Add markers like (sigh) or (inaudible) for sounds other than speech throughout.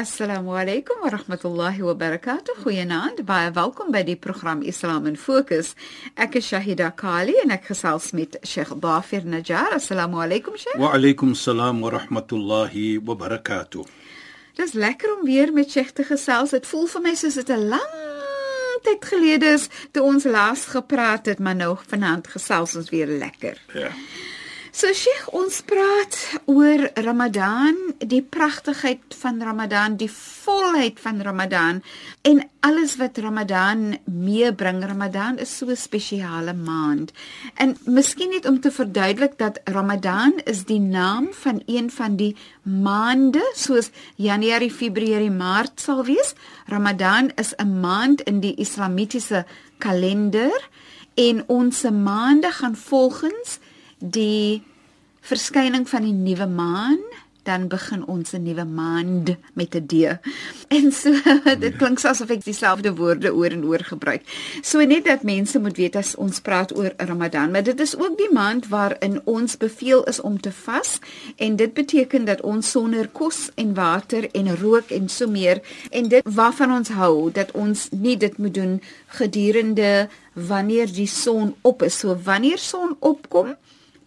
Assalamu alaykum wa rahmatullahi wa barakatuh. Goeienaand. Baie welkom by die program Islam in Fokus. Ek is Shahida Kali en ek gesels met Sheikh Dafir Najjar. Assalamu alaykum Sheikh. Wa alaykum salaam wa rahmatullahi wa barakatuh. Dis lekker om weer met Sheikh te gesels. Dit voel vir my soos dit 'n lang tyd gelede is toe ons laas gepraat het, maar nou vanaand gesels ons weer lekker. Ja. So Sheikh, ons praat oor Ramadan, die pragtigheid van Ramadan, die volheid van Ramadan en alles wat Ramadan meebring. Ramadan is so 'n spesiale maand. En miskien net om te verduidelik dat Ramadan is die naam van een van die maande soos Januarie, Februarie, Maart sal wees. Ramadan is 'n maand in die Islamitiese kalender en ons maande gaan volgens die verskyning van die nuwe maan dan begin ons 'n nuwe maand met 'n D. En so (laughs) dit klink asof ek dieselfde woorde oor en oor gebruik. So net dat mense moet weet as ons praat oor Ramadan, maar dit is ook die maand waarin ons beveel is om te vas en dit beteken dat ons sonder kos en water en rook en so meer en dit waarvan ons hou dat ons nie dit moet doen gedurende wanneer die son op is. So wanneer son opkom,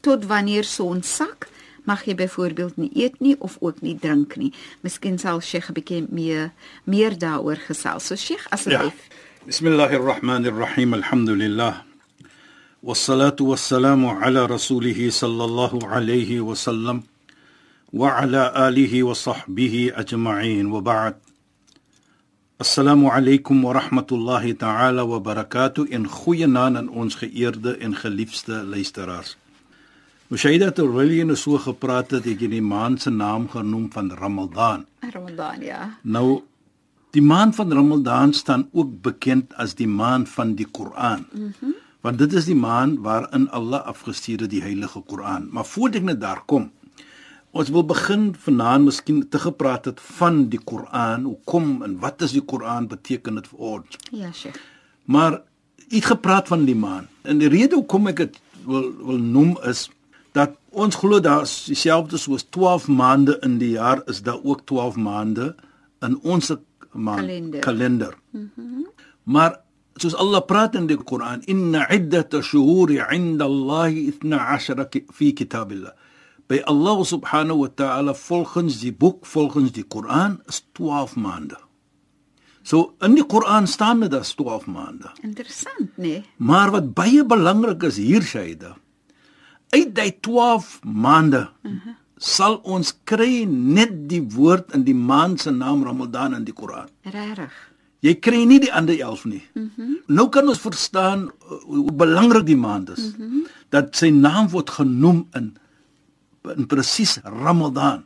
tot wanneer son sak, mag jy byvoorbeeld nie eet nie of ook nie drink nie. Miskien sal Sheikh 'n bietjie meer meer daaroor gesels. So Sheikh, asseblief. Ja. Bismillahirrahmanirrahim. Alhamdulillah. Wassalatu wassalamu ala rasulih sallallahu alayhi wa sallam wa ala alihi wa sahbihi ajma'in wa ba'd. Assalamu alaykum wa rahmatullahi ta'ala wa barakatuh in goeie naam aan ons geëerde en geliefde luisteraars. Mushaida terwyl jy nou so gepraat het, het jy die maand se naam genoem van Ramadan. Ramadan, ja. Nou die maand van Ramadan staan ook bekend as die maand van die Koran. Mhm. Mm Want dit is die maand waarin Allah afgestuur het die heilige Koran. Maar voordat ek net daar kom, ons wil begin vanaand miskien te gepraat het van die Koran, hoe kom en wat is die Koran beteken dit vir ons? Ja, Sheikh. Maar het gepraat van die maand. En die rede hoekom ek dit wil wil noem is dat ons glo daar dieselfde soos 12 maande in die jaar is daar ook 12 maande in ons maand Kalender. kalender. Mm -hmm. Maar soos Allah praat in die Koran, inna iddata shuhuri 'inda Allah 12 fi kitabillah. By Allah subhanahu wa ta'ala volgens die boek, volgens die Koran is 12 maande. So in die Koran staan dit as 12 maande. Interessant, nee. Maar wat baie belangrik is hier Shaida, uit die 12 maande uh -huh. sal ons kry net die woord in die maand se naam Ramadan in die Koran. Regtig. Jy kry nie die ander 11 nie. Uh -huh. Nou kan ons verstaan uh, hoe belangrik die maand is. Uh -huh. Dat sy naam word genoem in in presies Ramadan.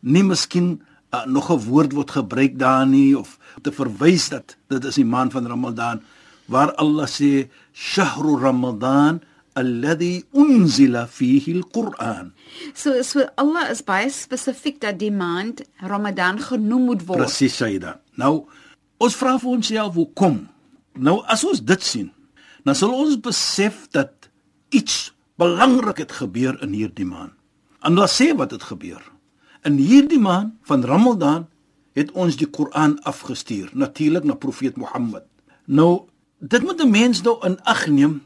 Nie miskien uh, nog 'n woord word gebruik daar nie of te verwys dat dit is die maand van Ramadan waar Allah sê shahru Ramadan alladhi unzila fihi alquran. So so Allah is baie spesifiek dat die maand Ramadan genoem moet word. Presies Saida. Nou ons vra vir onsself hoekom? Nou as ons dit sien, dan sal ons besef dat iets belangrik het gebeur in hierdie maand. En laat sê wat het gebeur. In hierdie maand van Ramadan het ons die Koran afgestuur, natuurlik na profeet Mohammed. Nou dit moet 'n mens nou in ag neem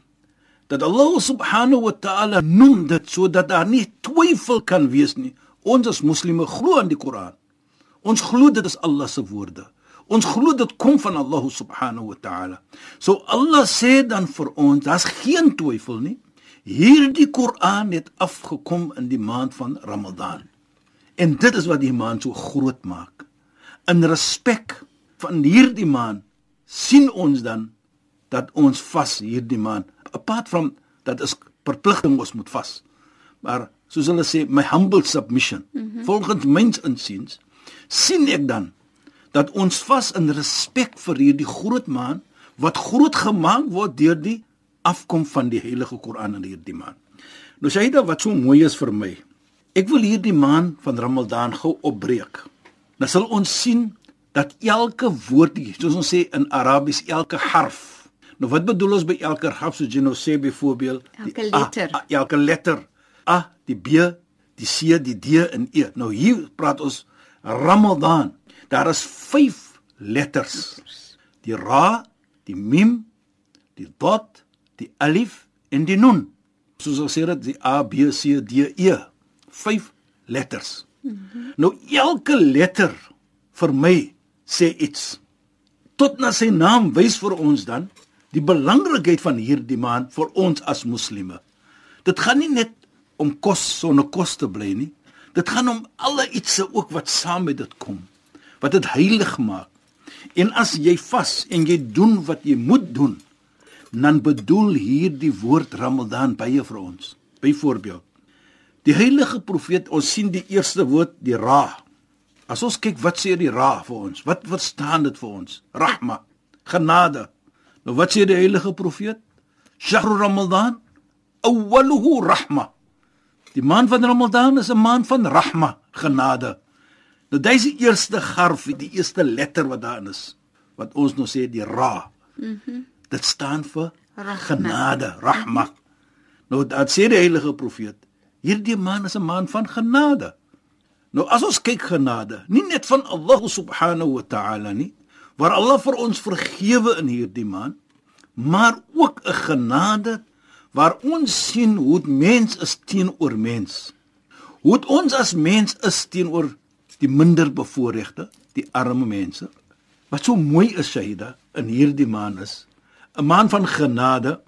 dat Allah subhanahu wa ta'ala noem dit sodat daar nie twyfel kan wees nie. Ons as moslimme glo aan die Koran. Ons glo dit is Allah se woorde. Ons glo dit kom van Allah subhanahu wa ta'ala. So Allah sê dan vir ons, daar's geen twyfel nie. Hierdie Koran het afgekom in die maand van Ramadan. En dit is wat die maand so groot maak. In respek van hierdie maand sien ons dan dat ons vas hierdie maand. Apart from dat is verpligting ons moet vas. Maar soos hulle sê my humble submission. Mm -hmm. Volgens mens insiens sien ek dan dat ons vas in respek vir hierdie groot maan wat groot gemaak word deur die afkom van die heilige Koran in hierdie maan. Nou sê hy dat wat so mooi is vir my. Ek wil hierdie maan van Ramadan gou opbreek. Dan sal ons sien dat elke woordjie, soos ons sê in Arabies, elke harf. Nou wat bedoel ons by elke harf soos jy nou sê byvoorbeeld elke letter. A, a, elke letter. A, die B, die C, die D en E. Nou hier praat ons Ramadan. Daar is 5 letters. Die Ra, die Mim, die Dot, die Alif en die Nun. Soos ons sê dit die A, B, C, D, E. 5 letters. Mm -hmm. Nou elke letter vir my sê iets. Tot na sy naam wys vir ons dan die belangrikheid van hierdie maand vir ons as moslimme. Dit gaan nie net om kos sonder kos te bly nie. Dit gaan om alle ietsie ook wat saam met dit kom. Wat dit heilig maak. En as jy vas en jy doen wat jy moet doen, dan bedoel hierdie woord Ramadan baie vir ons. Byvoorbeeld, die heilige profeet, ons sien die eerste woord, die Ra. As ons kyk wat sê die Ra vir ons? Wat verstaan dit vir ons? Rahma, genade. Nou wat sê die heilige profeet? Shahr Ramadan awwaluhu rahma. Die maand van Ramadan is 'n maand van rahma, genade. Nou dis die eerste garf, die eerste letter wat daarin is, wat ons nou sê die ra. Mhm. Mm dit staan vir rahma. genade, rahma. Nou dit sê die heilige profeet, hierdie maand is 'n maand van genade. Nou as ons kyk genade, nie net van Allah subhanahu wa ta'ala nie, waar Allah vir ons vergewe in hierdie maand, maar ook 'n genade waar ons sien hoe mens is teenoor mens. Hoe ons as mens is teenoor die minder bevoorregte, die arme mense. Wat so mooi is Shaida in hierdie maan is 'n maan van genade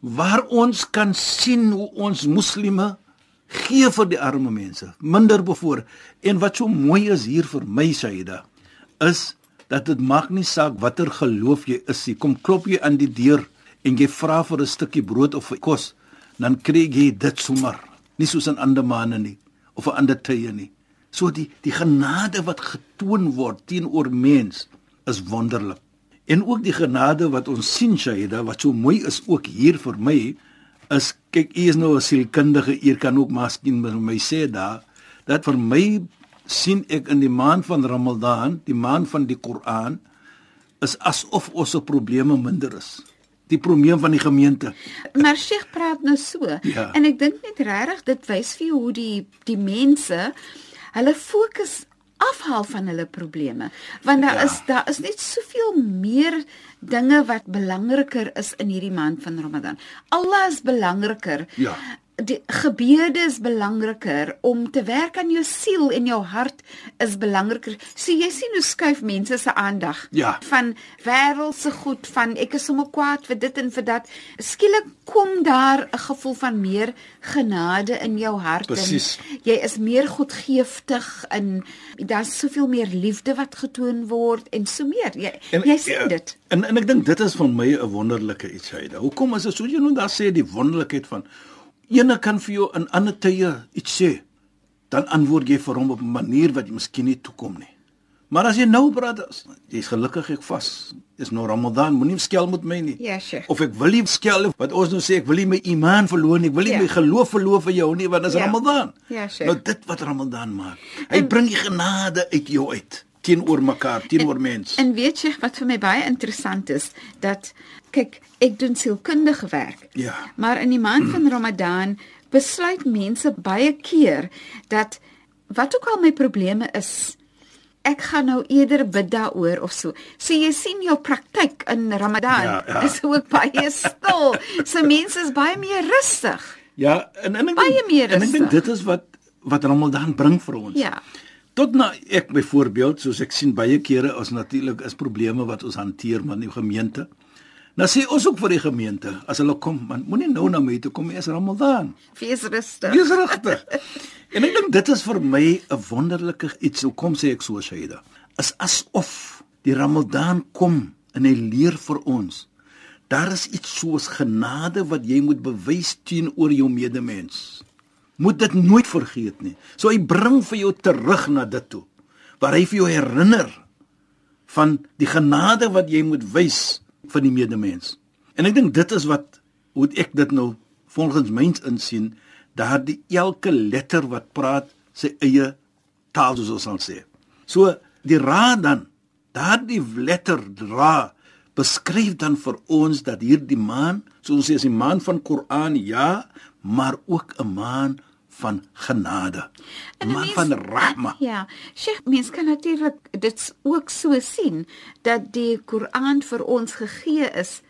waar ons kan sien hoe ons moslime gee vir die arme mense, minder bevoor. En wat so mooi is hier vir my Shaida is dat dit maak nie saak watter geloof jy is nie. Kom klop jy aan die deur en jy vra vir 'n stukkie brood of kos, dan kry jy dit sommer, nie soos in ander maande nie of 'n ander tye nie. So die die genade wat getoon word teenoor mens is wonderlik. En ook die genade wat ons sien Shaida wat so mooi is ook hier vir my is kyk u is nou 'n sielkundige u kan ook miskien met my sê daar dat vir my sien ek in die maand van Ramadan, die maand van die Koran is asof ons probleme minder is die probleem van die gemeente. Maar Sheikh praat nou so ja. en ek dink net regtig dit wys vir jou hoe die die mense hulle fokus afhaal van hulle probleme want daar ja. is daar is net soveel meer dinge wat belangriker is in hierdie maand van Ramadan. Allah is belangriker. Ja die gebede is belangriker om te werk aan jou siel en jou hart is belangriker. So jy sien hoe skuif mense se aandag ja. van wêreldse goed van ek is sommer kwaad vir dit en vir dat. Skielik kom daar 'n gevoel van meer genade in jou hart Precies. en jy is meer goedgeeftig en daar's soveel meer liefde wat getoon word en so meer. Jy en, jy sien ja, dit. En en ek dink dit is van my 'n wonderlike iets hyde. Hoekom is dit so jy nou daar sê die wonderlikheid van ene kan vir jou in ander tye iets sê, dan antwoord jy vir hom op 'n manier wat jy miskien nie toekom nie. Maar as jy nou praat, jy's gelukkig ek vas. Dis nou Ramadan, moenie skel met my nie. Ja, sure. Of ek wil nie skel wat ons nou sê ek wil nie my iman verloor nie, ek wil nie ja. my geloof verloor vir jou nie want dit is ja. Ramadan. Ja, sure. Nou dit wat Ramadan maak. Hy en, bring die genade uit jou uit teenoor mekaar, teenoor mens. En weet jy wat vir my baie interessant is, dat kyk, ek doen sielkundige werk. Ja. Maar in die maand van Ramadan besluit mense baie keer dat wat ook al my probleme is, ek gaan nou eerder bid daaroor of so. So jy sien jou praktyk in Ramadan ja, ja. is ook baie stil. so mense is baie meer rustig. Ja, en en ek baie meer rustig. En ek dink dit is wat wat Ramadan bring vir ons. Ja. Tot nou ek byvoorbeeld soos ek sien baie kere as natuurlik is probleme wat ons hanteer met die gemeente. Nou sê ons ook vir die gemeente, as hulle kom, man, moenie nou na my toe kom nie, is Ramadan. Wees rustig. Wees rustig. en ek dink dit is vir my 'n wonderlike iets. Hoe kom sê ek so Shaida? Is asof die Ramadan kom en hy leer vir ons Daar is iets soos genade wat jy moet bewys teenoor jou medemens. Moet dit nooit vergeet nie. So hy bring vir jou terug na dit toe waar hy vir jou herinner van die genade wat jy moet wys vir die medemens. En ek dink dit is wat hoe ek dit nou volgens myns insien, daardie elke letter wat praat sy eie taal ons sal sê. So die ra dan, daardie letter ra beskryf dan vir ons dat hierdie maan, soos ons sê, is die maan van Koran, ja, maar ook 'n maan van genade. 'n Maan van rahma. Ja, Sheikh, mens kan natuurlik dit ook so sien dat die Koran vir ons gegee is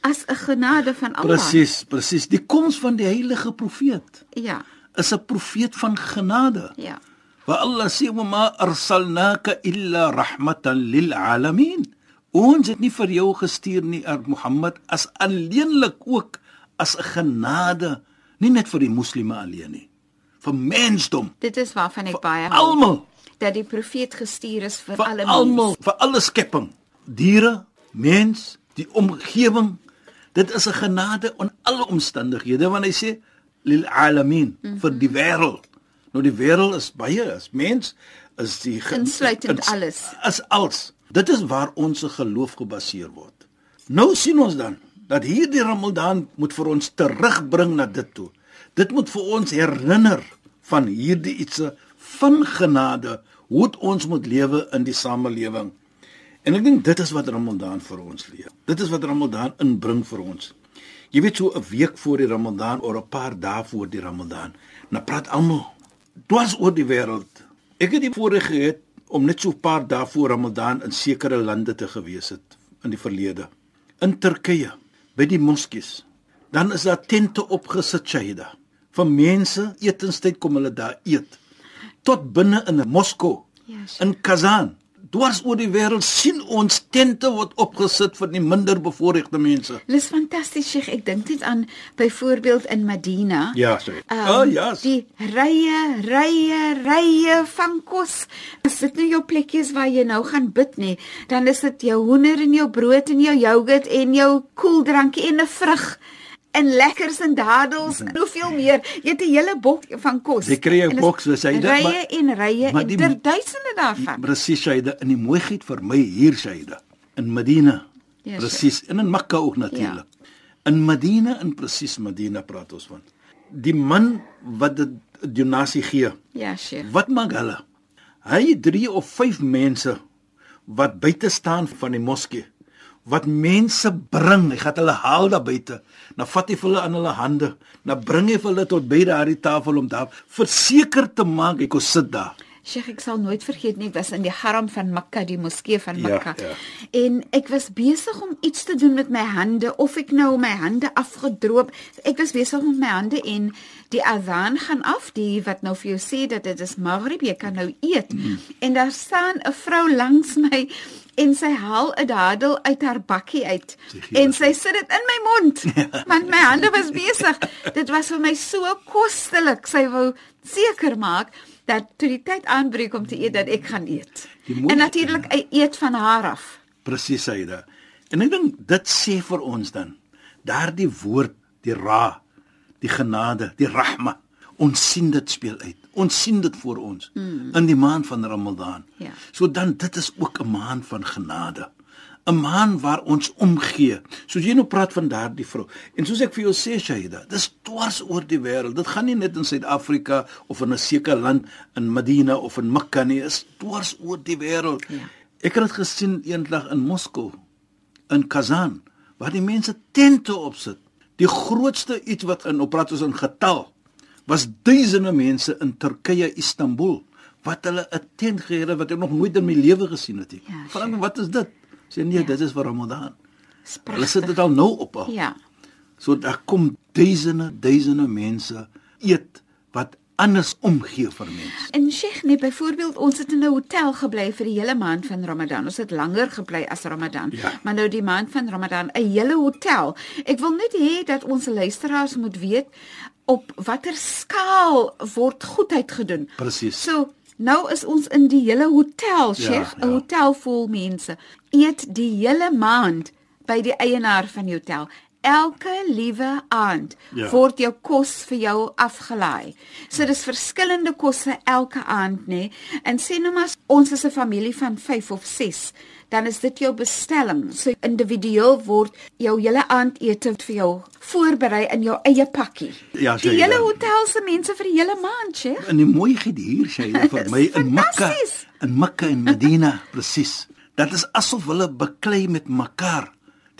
as 'n genade van Allah. Presies, presies. Die koms van die heilige profeet Ja. is 'n profeet van genade. Ja. Wa Allah sê ma arsalnaka illa rahmatan lil alamin. Ons het nie vir jou gestuur nie, er Mohammed, as alleenlik ook as 'n genade, nie net vir die moslime alleen nie, vir mensdom, Dit is waarvan ek baie vir almal, dat die profeet gestuur is vir, vir alle almal, vir alle skepping, diere, mens, die omgewing. Dit is 'n genade in alle omstandighede want hy sê lil alamin mm -hmm. vir die wêreld. Nou die wêreld is baie, is mens, is die Insluitend is- alles. Is alles. Dit is waar ons geloof gebaseer word. Nou sien ons dan dat hierdie Ramadan moet vir ons terugbring na dit toe. Dit moet vir ons herinner van hierdie ietsie van genade, hoe ons moet lewe in die samelewing. En ek dink dit is wat Ramadan vir ons leer. Dit is wat Ramadan inbring vir ons. Jy weet so 'n week voor die Ramadan of 'n paar dae voor die Ramadan, nou praat almal dwars oor die wêreld. Ek het die voorreg gehad om net so 'n paar dae voor Ramadan in sekere lande te gewees het in die verlede. In Turkye, by die moskees. Dan is daar tente opgesit Shaida. Vir mense etenstyd kom hulle daar eet. Tot binne in Moskou, Ja, sure. in Kazan. Dwars oor die wêreld sien ons tente word opgesit vir die minder bevoorregte mense. Dis fantasties, Sheikh. Ek dink net aan byvoorbeeld in Medina. Ja, sorry. Um, oh, ja. Die rye, rye, rye van kos. As dit nou jou plekkies waar jy nou gaan bid nie, dan is dit jou hoender en jou brood en jou yoghurt en jou koeldrankie en 'n vrug en lekkers en dadels en (laughs) hoeveel meer. Jy het 'n hele bok van kos. Jy kry 'n boks, dis hy dit, Rye en rye en die- ter duisende daarvan. Presies Shaida in die mooiheid vir my hier Shaida in Medina. Ja, presies en in Mekka ook natuurlik. In Medina en presies Medina praat ons van. Die man wat dit donasie gee. Ja, Sheikh. Wat maak hulle? Hy 3 of 5 mense wat buite staan van die moskee wat mense bring, hy gaan hulle haal daar buite. Dan vat hy hulle aan hulle hande, dan bring hy hulle tot by daardie tafel om daar verseker te maak hy kos sit daar. Sheikh, ek sal nooit vergeet nie, ek was in die Haram van Mekka, die moskee van Ja, Mekka. ja. En ek was besig om iets te doen met my hande of ek nou my hande afgedroop. Ek was besig met my hande en die adhan gaan af, die wat nou vir jou sê dat dit is Maghrib, jy kan nou eet. Mm. En daar staan 'n vrou langs my en sy haal 'n dadel uit haar bakkie uit en sy sit dit in my mond (laughs) want my hande was besig. Dit was vir my so kostelik. Sy wou seker maak dat toe die tyd aanbreek om te eet dat ek gaan eet. En natuurlik hy eet van haar af. Presies Saida. En ek dink dit sê vir ons dan daardie woord, die ra, die genade, die rahma. Ons sien dit speel uit. Ons sien dit voor ons mm. in die maand van Ramadan. Ja. So dan dit is ook 'n maand van genade. 'n Maand waar ons omgee. Soos jy nou praat van daardie vrou. En soos ek vir jou sê Shaida, dis dwars oor die wêreld. Dit gaan nie net in Suid-Afrika of in 'n sekere land in Medina of in Mekka nie, is dwars oor die wêreld. Ja. Ek het dit gesien eendag in Moskou, in Kazan, waar die mense tente opsit. Die grootste iets wat in op praat ons in getal was duisende mense in Turkye, Istanbul, wat hulle 'n tent gehad het wat ek nog nooit in my lewe gesien het nie. Ja, Vra my wat is dit? Sê nee, Ja. dit is vir Ramadan. Dis Hulle sit dit al nou op al. Ja. So daar kom duisende, duisende mense eet wat anders omgee vir mense. En Sheikh, nee, byvoorbeeld ons het in 'n hotel gebly vir die hele maand van Ramadan. Ons het langer gebly as Ramadan. Ja. Maar nou die maand van Ramadan, 'n hele hotel. Ek wil net hê dat ons luisteraars moet weet op watter skaal word goedheid gedoen. Presies. So, nou is ons in die hele hotel, Sheikh, 'n ja. hotel vol mense. Eet die hele maand by die eienaar van die hotel. Elke liewe aand Ja. word jou kos vir jou afgelaai. So dis verskillende kosse elke aand, nê? En sê nou maar ons is 'n familie van 5 of 6, dan is dit jou bestelling. So individueel word jou hele aandete vir jou voorberei in jou eie pakkie. Ja, die jy hele hotel se mense vir die hele maand, sê. En die mooi sê jy vir (laughs) my in Mekka, in Mekka en Medina, (laughs) presies. Dit is asof hulle beklei met mekaar.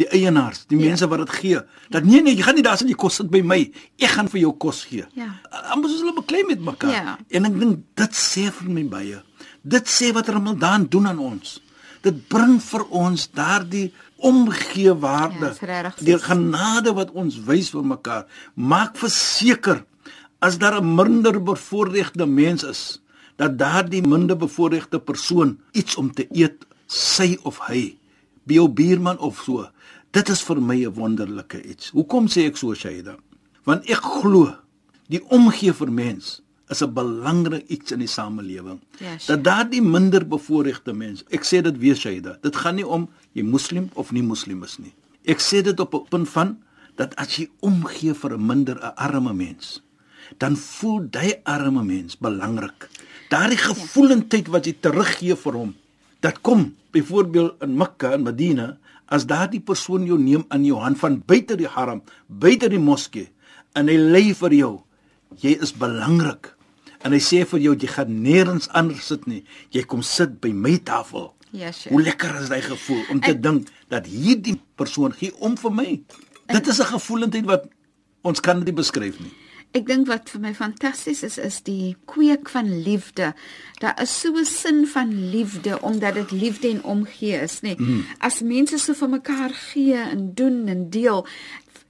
Die eienaars, die Ja. mense wat dit gee. Dat nee nee, jy gaan nie daar sit die kos sit by my. Ek gaan vir jou kos gee. Ja. Anders is hulle beklei met mekaar. Ja. En ek dink dit sê vir my baie. Dit sê wat Ramadan doen aan ons. Dit bring vir ons daardie omgee waarde. Ja, die genade wat ons wys vir mekaar. Maak verseker as daar 'n minder bevoorregte mens is, dat daardie minder bevoorregte persoon iets om te eet, sy of hy, by jou buurman of so. Dit is vir my 'n wonderlike iets. Hoekom sê ek so, Shaida? Want ek glo die omgee vir mens is 'n belangrike iets in die samelewing. Ja, sure. dat daardie minder bevoorregte mens, ek sê dit weer Shaida, dit gaan nie om jy moslim of nie moslim is nie. Ek sê dit op 'n punt van dat as jy omgee vir 'n minder 'n arme mens, dan voel daai arme mens belangrik. Daardie gevoelendheid wat jy teruggee vir hom. Dat kom byvoorbeeld in Mekka en Medina as daardie persoon jou neem aan jou hand van buite die haram, buite die moskee en hy lê vir jou. Jy is belangrik. En hy sê vir jou jy gaan nêrens anders sit nie. Jy kom sit by my tafel. Ja, sure. Hoe lekker is daai gevoel om te dink dat hierdie persoon gee om vir my. Dit is 'n gevoelendheid wat ons kan nie beskryf nie. Ek dink wat vir my fantasties is is die kweek van liefde. Daar is so 'n sin van liefde omdat dit liefde en omgee is, nê. Nee. As mense so vir mekaar gee en doen en deel,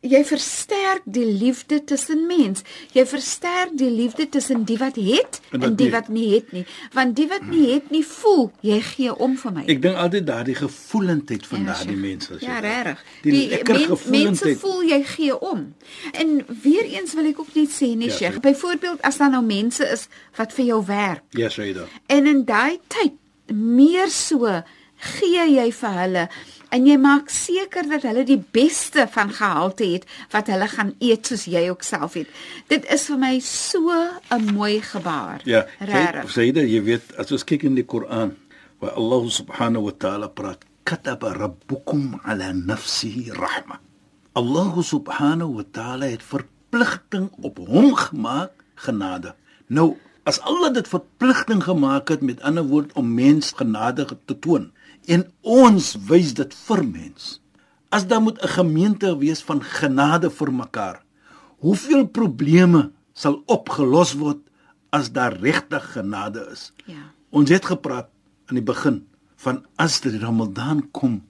jy versterk die liefde tussen mens. Jy versterk die liefde tussen die wat het En en, die nie. wat nie het nie. Want die wat nie het nie voel jy gee om vir my. Ek dink altyd daardie gevoelendheid van Ja, daardie mense. Ja, regtig. Die, lekker mense gevoelendheid. voel jy gee om. En weer eens wil ek ook net sê nee, Ja, Sheikh. Sheikh. Byvoorbeeld as daar nou mense is wat vir jou werk Ja, sê dit. en in daai tyd meer so gee jy vir hulle en jy maak seker dat hulle die beste van gehalte het wat hulle gaan eet soos jy ook self het. Dit is vir my so 'n mooi gebaar. Ja, regtig. sê dit, jy weet, as ons kyk in die Koran, waar Allah subhanahu wa ta'ala praat, kataba rabbukum ala nafsihi rahma. Allah subhanahu wa ta'ala het verpligting op hom gemaak genade. Nou, as Allah dit verpligting gemaak het met ander woord om mens genade te toon en ons wys dit vir mens. As daar moet 'n gemeente wees van genade vir mekaar. Hoeveel probleme sal opgelos word as daar regtig genade is? Ja. Ons het gepraat aan die begin van as die Ramadan kom,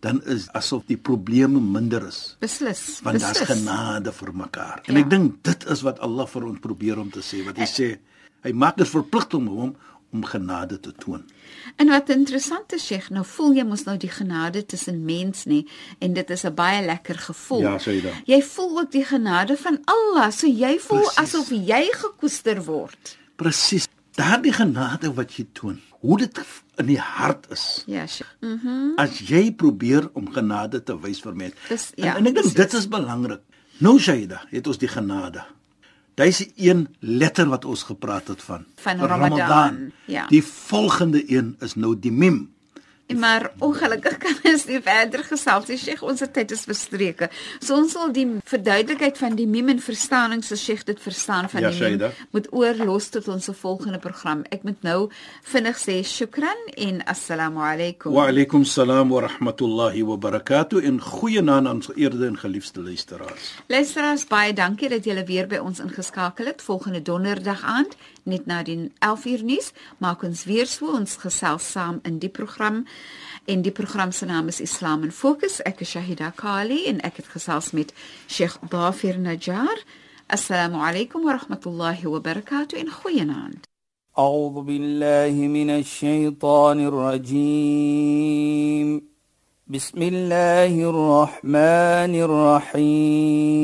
dan is asof die probleme minder is Beslis. want daar's genade vir mekaar. En Ja. ek dink dit is wat Allah vir ons probeer om te sê, wat hy sê, hy maak dit verpligting om hom om genade te toon. En wat interessant is, Sheikh, nou voel jy mos nou die genade tussen mens nê en dit is 'n baie lekker gevoel. Ja, sê jy dan. Jy voel ook die genade van Allah, so jy voel Presies. asof jy gekoester word. Presies. Daardie genade wat jy toon, hoe dit in die hart is. Ja, Sheikh. Mhm. As jy probeer om genade te wys vir mense. Dis- en, ja, en ek dink dit is belangrik. Nou Shaida, het ons die genade. Dis die een letter wat ons gepraat het van. Van Ramadan, ja. Die volgende een is nou die mim. Maar ongelukkig kan ons nie verder gesels nie, Sheikh. Ons tyd is bestreke. So ons sal die verduidelikheid van die mim en verstaaning so Sheikh dit verstaan van Ja, die mim moet oorlos tot ons volgende program. Ek moet nou vinnig sê shukran en assalamu alaykum. Wa alaykum salaam wa rahmatullahi wa barakatuh en goeienaand aan ons geëerde en geliefde luisteraars. Luisteraars, baie dankie dat julle weer by ons ingeskakel het. Volgende donderdag aand, net na die 11uur nuus, maak ons weer so ons gesels saam in die program. En die program se naam is Islam in Fokus. Ek is Shahida Kali en ek het gesels met Sheikh Dafir Najjar. Assalamu alaykum wa rahmatullahi wa barakatuh en goeienaand. أعوذ بالله من الشيطان الرجيم بسم الله الرحمن الرحيم